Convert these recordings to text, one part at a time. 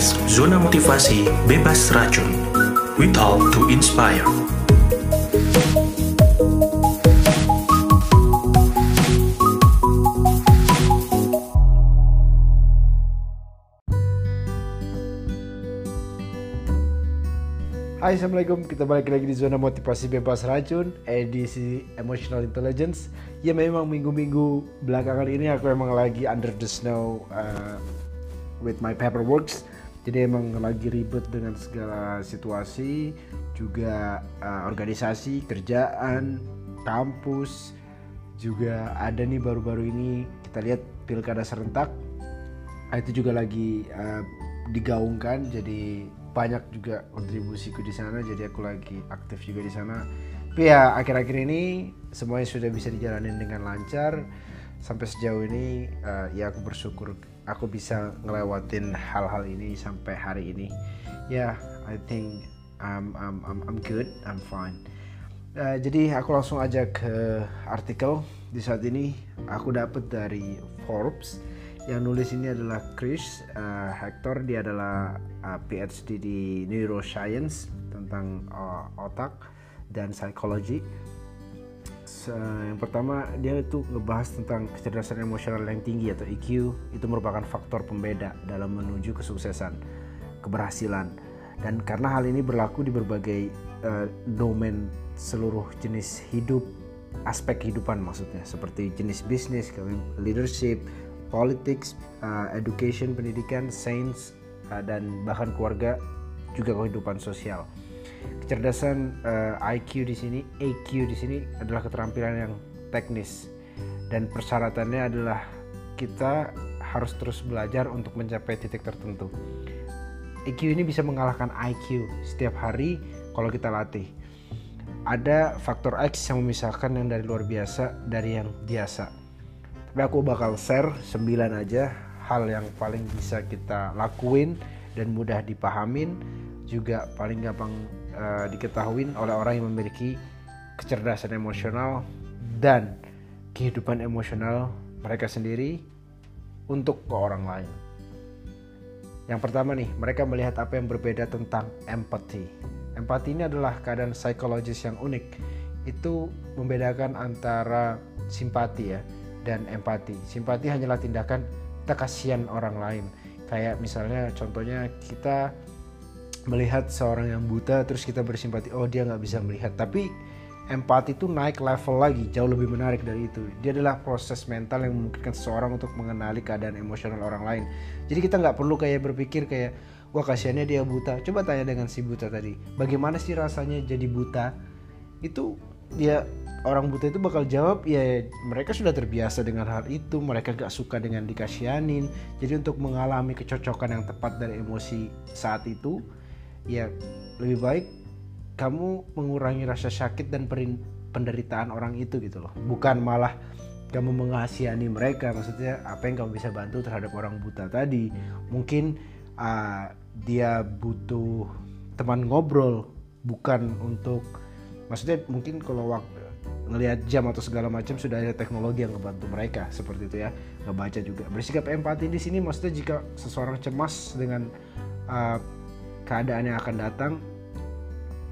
podcast Zona Motivasi Bebas Racun. We talk to inspire. Hai Assalamualaikum, kita balik lagi di zona motivasi bebas racun edisi emotional intelligence Ya memang minggu-minggu belakangan ini aku emang lagi under the snow uh, with my paperworks Jadi emang lagi ribet dengan segala situasi Juga uh, organisasi, kerjaan, kampus Juga ada nih baru-baru ini. Kita lihat pilkada serentak Itu juga lagi uh, digaungkan. Jadi banyak juga kontribusiku di sana jadi aku lagi aktif juga di sana. Tapi ya akhir-akhir ini semuanya sudah bisa dijalanin dengan lancar. Sampai sejauh ini uh, ya aku bersyukur aku bisa ngelewatin hal-hal ini sampai hari ini. Ya yeah, I think I'm I'm I'm, I'm good I'm fine. Uh, jadi aku langsung aja ke artikel. Di saat ini aku dapat dari Forbes. Yang nulis ini adalah Chris uh, Hector. Dia adalah uh, PhD di neuroscience tentang uh, otak dan psikologi yang pertama dia itu ngebahas tentang kecerdasan emosional yang tinggi atau EQ itu merupakan faktor pembeda dalam menuju kesuksesan keberhasilan. Dan karena hal ini berlaku di berbagai uh, domain seluruh jenis hidup aspek kehidupan maksudnya. Seperti jenis bisnis leadership politics, uh, education, pendidikan, sains, uh, dan bahkan keluarga juga kehidupan sosial. Kecerdasan uh, IQ di sini, EQ di sini adalah keterampilan yang teknis dan persyaratannya adalah kita harus terus belajar untuk mencapai titik tertentu. EQ ini bisa mengalahkan IQ setiap hari kalau kita latih. Ada faktor X yang memisahkan yang dari luar biasa dari yang biasa tapi aku bakal share 9 aja hal yang paling bisa kita lakuin dan mudah dipahamin juga paling gampang uh, diketahui oleh orang yang memiliki kecerdasan emosional dan kehidupan emosional mereka sendiri untuk ke orang lain. Yang pertama nih, mereka melihat apa yang berbeda tentang empathy. Empati ini adalah keadaan psikologis yang unik. Itu membedakan antara simpati ya dan empati. Simpati hanyalah tindakan kita kasihan orang lain. Kayak misalnya contohnya kita melihat seorang yang buta terus kita bersimpati, oh dia nggak bisa melihat. Tapi empati itu naik level lagi, jauh lebih menarik dari itu. Dia adalah proses mental yang memungkinkan seseorang untuk mengenali keadaan emosional orang lain. Jadi kita nggak perlu kayak berpikir kayak, wah kasihannya dia buta. Coba tanya dengan si buta tadi, bagaimana sih rasanya jadi buta? Itu dia orang buta itu bakal jawab ya mereka sudah terbiasa dengan hal itu mereka gak suka dengan dikasihanin jadi untuk mengalami kecocokan yang tepat dari emosi saat itu ya lebih baik kamu mengurangi rasa sakit dan penderitaan orang itu gitu loh. Bukan malah kamu mengasihani mereka maksudnya apa yang kamu bisa bantu terhadap orang buta tadi. Mungkin uh, dia butuh teman ngobrol bukan untuk maksudnya mungkin kalau waktu ngelihat jam atau segala macam sudah ada teknologi yang ngebantu mereka seperti itu ya. Ngebaca juga. Bersikap empati di sini maksudnya jika seseorang cemas dengan uh, keadaan yang akan datang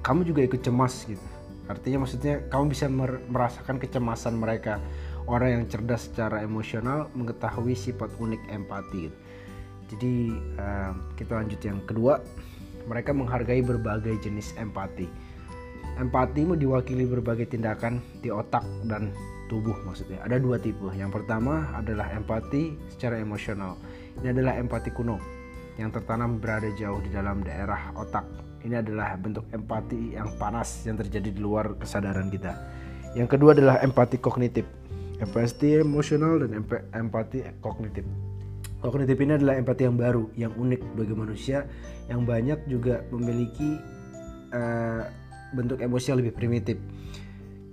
kamu juga ikut cemas gitu artinya maksudnya kamu bisa merasakan kecemasan mereka orang yang cerdas secara emosional mengetahui sifat unik empati gitu. jadi uh, kita lanjut yang kedua mereka menghargai berbagai jenis empati Empatimu diwakili berbagai tindakan di otak dan tubuh maksudnya. Ada dua tipe. Yang pertama adalah empati secara emosional. Ini adalah empati kuno yang tertanam berada jauh di dalam daerah otak. Ini adalah bentuk empati yang panas yang terjadi di luar kesadaran kita. Yang kedua adalah empati kognitif. Empati emosional dan empati kognitif. Kognitif ini adalah empati yang baru, yang unik bagi manusia, yang banyak juga memiliki uh, bentuk emosi yang lebih primitif.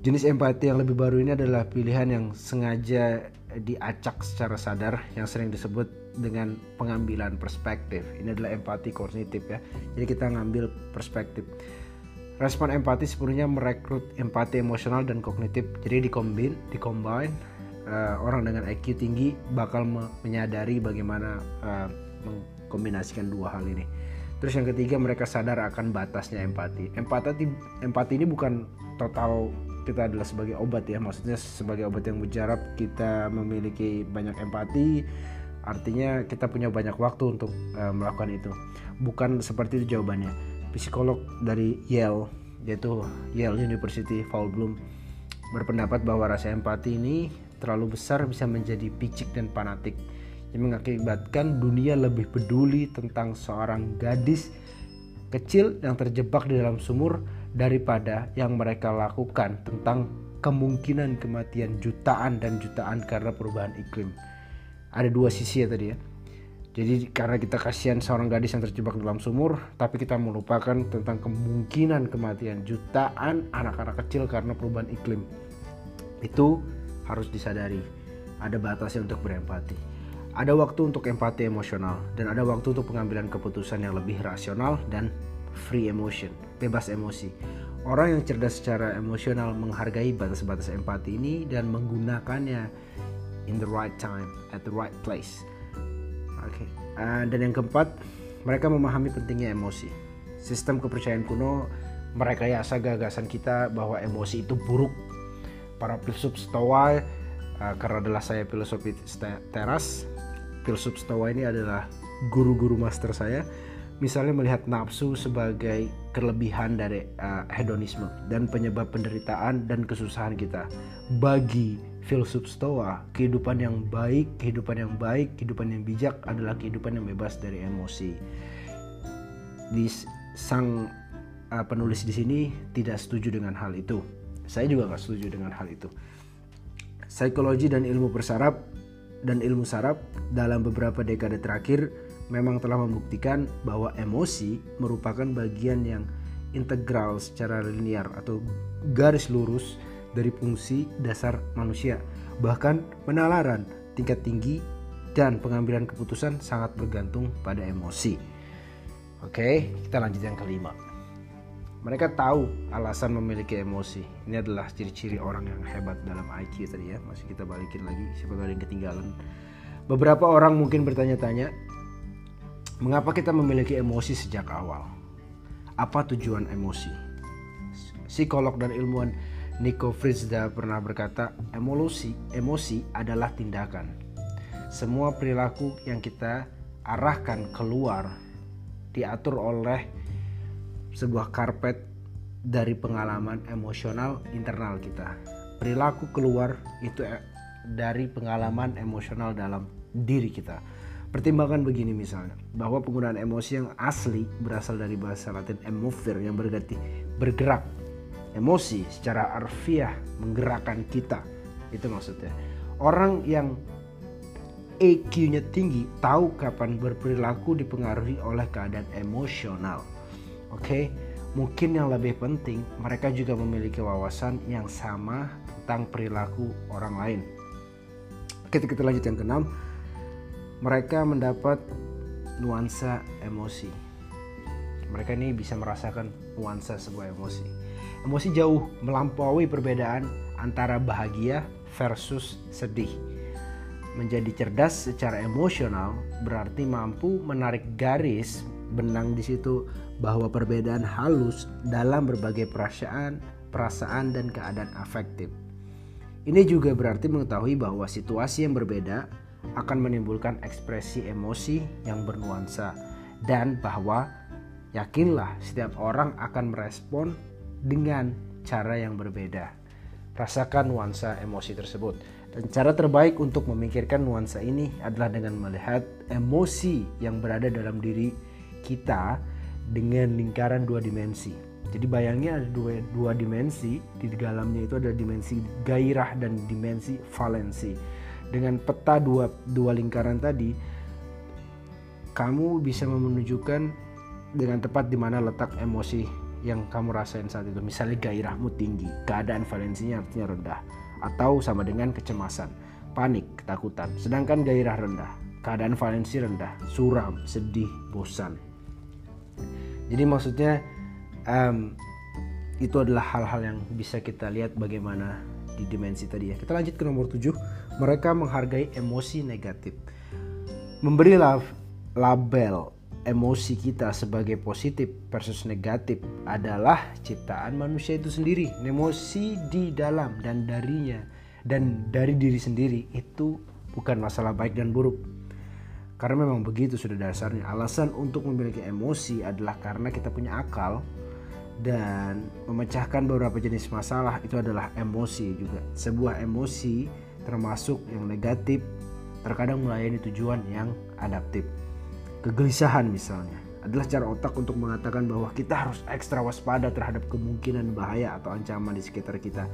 Jenis empati yang lebih baru ini adalah pilihan yang sengaja diacak secara sadar yang sering disebut dengan pengambilan perspektif. Ini adalah empati kognitif ya. Jadi kita ngambil perspektif. Respon empati sepenuhnya merekrut empati emosional dan kognitif. Jadi dikombin, dikombine uh, orang dengan IQ tinggi bakal menyadari bagaimana uh, kombinasikan dua hal ini terus yang ketiga mereka sadar akan batasnya empati empati empati ini bukan total kita adalah sebagai obat ya maksudnya sebagai obat yang mujarab kita memiliki banyak empati artinya kita punya banyak waktu untuk uh, melakukan itu bukan seperti itu jawabannya psikolog dari Yale yaitu Yale University Paul Bloom berpendapat bahwa rasa empati ini terlalu besar bisa menjadi picik dan fanatik yang mengakibatkan dunia lebih peduli tentang seorang gadis kecil yang terjebak di dalam sumur daripada yang mereka lakukan tentang kemungkinan kematian jutaan dan jutaan karena perubahan iklim. Ada dua sisi ya tadi ya. Jadi karena kita kasihan seorang gadis yang terjebak dalam sumur, tapi kita melupakan tentang kemungkinan kematian jutaan anak-anak kecil karena perubahan iklim. Itu harus disadari. Ada batasnya untuk berempati. Ada waktu untuk empati emosional dan ada waktu untuk pengambilan keputusan yang lebih rasional dan free emotion, bebas emosi. Orang yang cerdas secara emosional menghargai batas-batas empati ini dan menggunakannya in the right time at the right place Oke. Okay. Uh, dan yang keempat, mereka memahami pentingnya emosi. Sistem kepercayaan kuno merekayasa gagasan kita bahwa emosi itu buruk. Para filsuf Stoa, uh, karena adalah saya filosofi teras, filsuf Stoa ini adalah guru-guru master saya. Misalnya melihat nafsu sebagai kelebihan dari uh, hedonisme dan penyebab penderitaan dan kesusahan kita. Bagi filsuf stoa kehidupan yang baik kehidupan yang baik kehidupan yang bijak adalah kehidupan yang bebas dari emosi. Di sang uh, penulis di sini tidak setuju dengan hal itu. Saya juga nggak setuju dengan hal itu. Psikologi dan ilmu persaraf dan ilmu saraf dalam beberapa dekade terakhir memang telah membuktikan bahwa emosi merupakan bagian yang integral secara linear atau garis lurus dari fungsi dasar manusia. Bahkan penalaran tingkat tinggi dan pengambilan keputusan sangat bergantung pada emosi. Oke, kita lanjut yang kelima. Mereka tahu alasan memiliki emosi. Ini adalah ciri-ciri orang yang hebat dalam IQ tadi ya. Masih kita balikin lagi, siapa tahu ada yang ketinggalan. Beberapa orang mungkin bertanya-tanya, mengapa kita memiliki emosi sejak awal? Apa tujuan emosi? Psikolog dan ilmuwan Nico Fritzda pernah berkata, emosi, emosi adalah tindakan. Semua perilaku yang kita arahkan keluar diatur oleh sebuah karpet dari pengalaman emosional internal kita. Perilaku keluar itu e, dari pengalaman emosional dalam diri kita. Pertimbangan begini misalnya, bahwa penggunaan emosi yang asli berasal dari bahasa Latin emovere yang berarti bergerak emosi secara arfiah menggerakkan kita. Itu maksudnya. Orang yang EQ-nya tinggi tahu kapan berperilaku dipengaruhi oleh keadaan emosional. Oke? Okay? mungkin yang lebih penting mereka juga memiliki wawasan yang sama tentang perilaku orang lain. Oke kita lanjut yang keenam. Mereka mendapat nuansa emosi. Mereka ini bisa merasakan nuansa sebuah emosi Emosi jauh melampaui perbedaan antara bahagia versus sedih. Menjadi cerdas secara emosional berarti mampu menarik garis benang di situ bahwa perbedaan halus dalam berbagai perasaan, perasaan dan keadaan afektif. Ini juga berarti mengetahui bahwa situasi yang berbeda akan menimbulkan ekspresi emosi yang bernuansa dan bahwa yakinlah setiap orang akan merespon dengan cara yang berbeda. Rasakan nuansa emosi tersebut. Dan cara terbaik untuk memikirkan nuansa ini adalah dengan melihat emosi yang berada dalam diri kita dengan lingkaran dua dimensi. Jadi bayangnya ada dua, dua dimensi, di dalamnya itu ada dimensi gairah dan dimensi valensi. Dengan peta dua, dua lingkaran tadi, kamu bisa menunjukkan dengan tepat di mana letak emosi yang kamu rasain saat itu. Misalnya gairahmu tinggi, keadaan valensinya artinya rendah. Atau sama dengan kecemasan, panik, ketakutan. Sedangkan gairah rendah, keadaan valensi rendah, suram, sedih, bosan. Jadi maksudnya um, itu adalah hal-hal yang bisa kita lihat bagaimana di dimensi tadi ya. Kita lanjut ke nomor 7. Mereka menghargai emosi negatif. Memberi love label emosi kita sebagai positif versus negatif adalah ciptaan manusia itu sendiri. Emosi di dalam dan darinya dan dari diri sendiri itu bukan masalah baik dan buruk. Karena memang begitu sudah dasarnya. Alasan untuk memiliki emosi adalah karena kita punya akal dan memecahkan beberapa jenis masalah itu adalah emosi juga. Sebuah emosi termasuk yang negatif terkadang melayani tujuan yang adaptif kegelisahan misalnya adalah cara otak untuk mengatakan bahwa kita harus ekstra waspada terhadap kemungkinan bahaya atau ancaman di sekitar kita.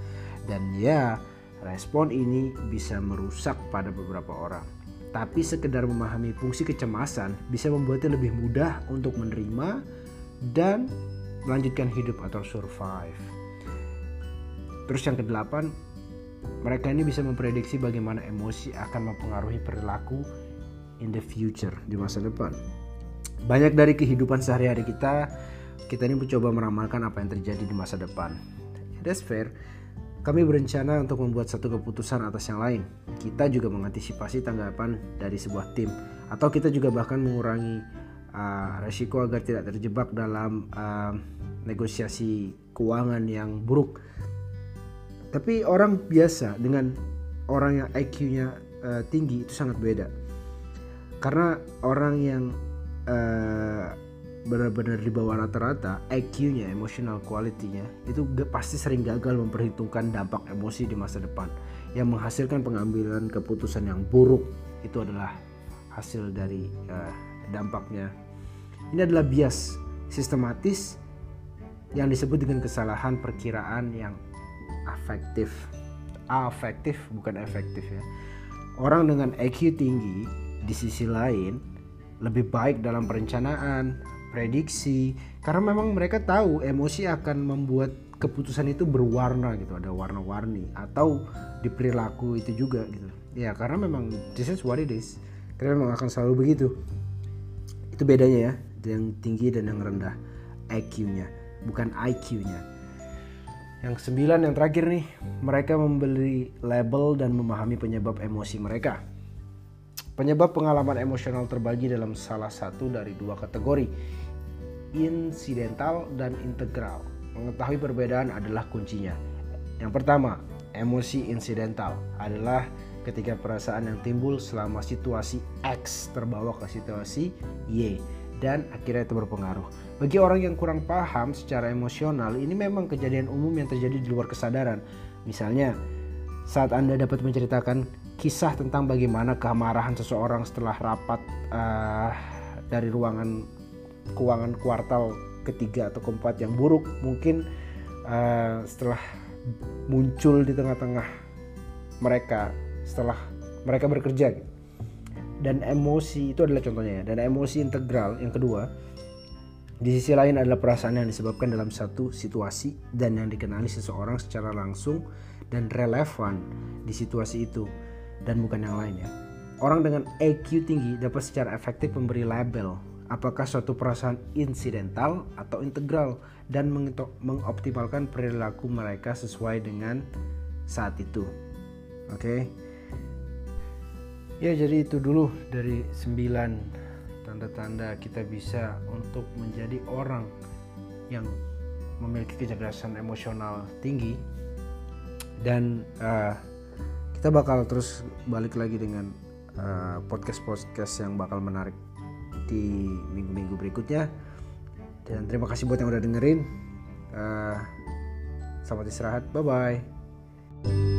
Dan ya, respon ini bisa merusak pada beberapa orang. Tapi sekedar memahami fungsi kecemasan bisa membuatnya lebih mudah untuk menerima dan melanjutkan hidup atau survive. Terus yang kedelapan, mereka ini bisa memprediksi bagaimana emosi akan mempengaruhi perilaku in the future di masa depan. Banyak dari kehidupan sehari-hari kita, kita ini mencoba meramalkan apa yang terjadi di masa depan. That's fair. Kami berencana untuk membuat satu keputusan atas yang lain. Kita juga mengantisipasi tanggapan dari sebuah tim, atau kita juga bahkan mengurangi uh, resiko agar tidak terjebak dalam uh, negosiasi keuangan yang buruk. Tapi orang biasa dengan orang yang IQ-nya uh, tinggi itu sangat beda karena orang yang uh, benar-benar di bawah rata-rata IQ-nya, emotional quality-nya itu pasti sering gagal memperhitungkan dampak emosi di masa depan yang menghasilkan pengambilan keputusan yang buruk itu adalah hasil dari uh, dampaknya. Ini adalah bias sistematis yang disebut dengan kesalahan perkiraan yang afektif. Afektif bukan efektif ya. Orang dengan IQ tinggi di sisi lain lebih baik dalam perencanaan, prediksi karena memang mereka tahu emosi akan membuat keputusan itu berwarna gitu, ada warna-warni atau di perilaku itu juga gitu. Ya, karena memang this is what it is. Karena memang akan selalu begitu. Itu bedanya ya, yang tinggi dan yang rendah IQ-nya, bukan IQ-nya. Yang sembilan yang terakhir nih, mereka membeli label dan memahami penyebab emosi mereka. Penyebab pengalaman emosional terbagi dalam salah satu dari dua kategori, insidental dan integral. Mengetahui perbedaan adalah kuncinya. Yang pertama, emosi insidental adalah ketika perasaan yang timbul selama situasi X terbawa ke situasi Y dan akhirnya itu berpengaruh. Bagi orang yang kurang paham secara emosional, ini memang kejadian umum yang terjadi di luar kesadaran. Misalnya, saat Anda dapat menceritakan kisah tentang bagaimana kemarahan seseorang setelah rapat uh, dari ruangan keuangan kuartal ketiga atau keempat yang buruk mungkin uh, setelah muncul di tengah-tengah mereka setelah mereka bekerja dan emosi itu adalah contohnya ya. Dan emosi integral yang kedua di sisi lain adalah perasaan yang disebabkan dalam satu situasi dan yang dikenali seseorang secara langsung dan relevan di situasi itu dan bukan yang lain ya. Orang dengan EQ tinggi dapat secara efektif memberi label apakah suatu perasaan insidental atau integral dan mengoptimalkan perilaku mereka sesuai dengan saat itu. Oke. Okay? Ya, jadi itu dulu dari 9 tanda-tanda kita bisa untuk menjadi orang yang memiliki kecerdasan emosional tinggi dan uh, kita bakal terus balik lagi dengan uh, podcast-podcast yang bakal menarik di minggu-minggu berikutnya. Dan terima kasih buat yang udah dengerin. Uh, selamat istirahat. Bye bye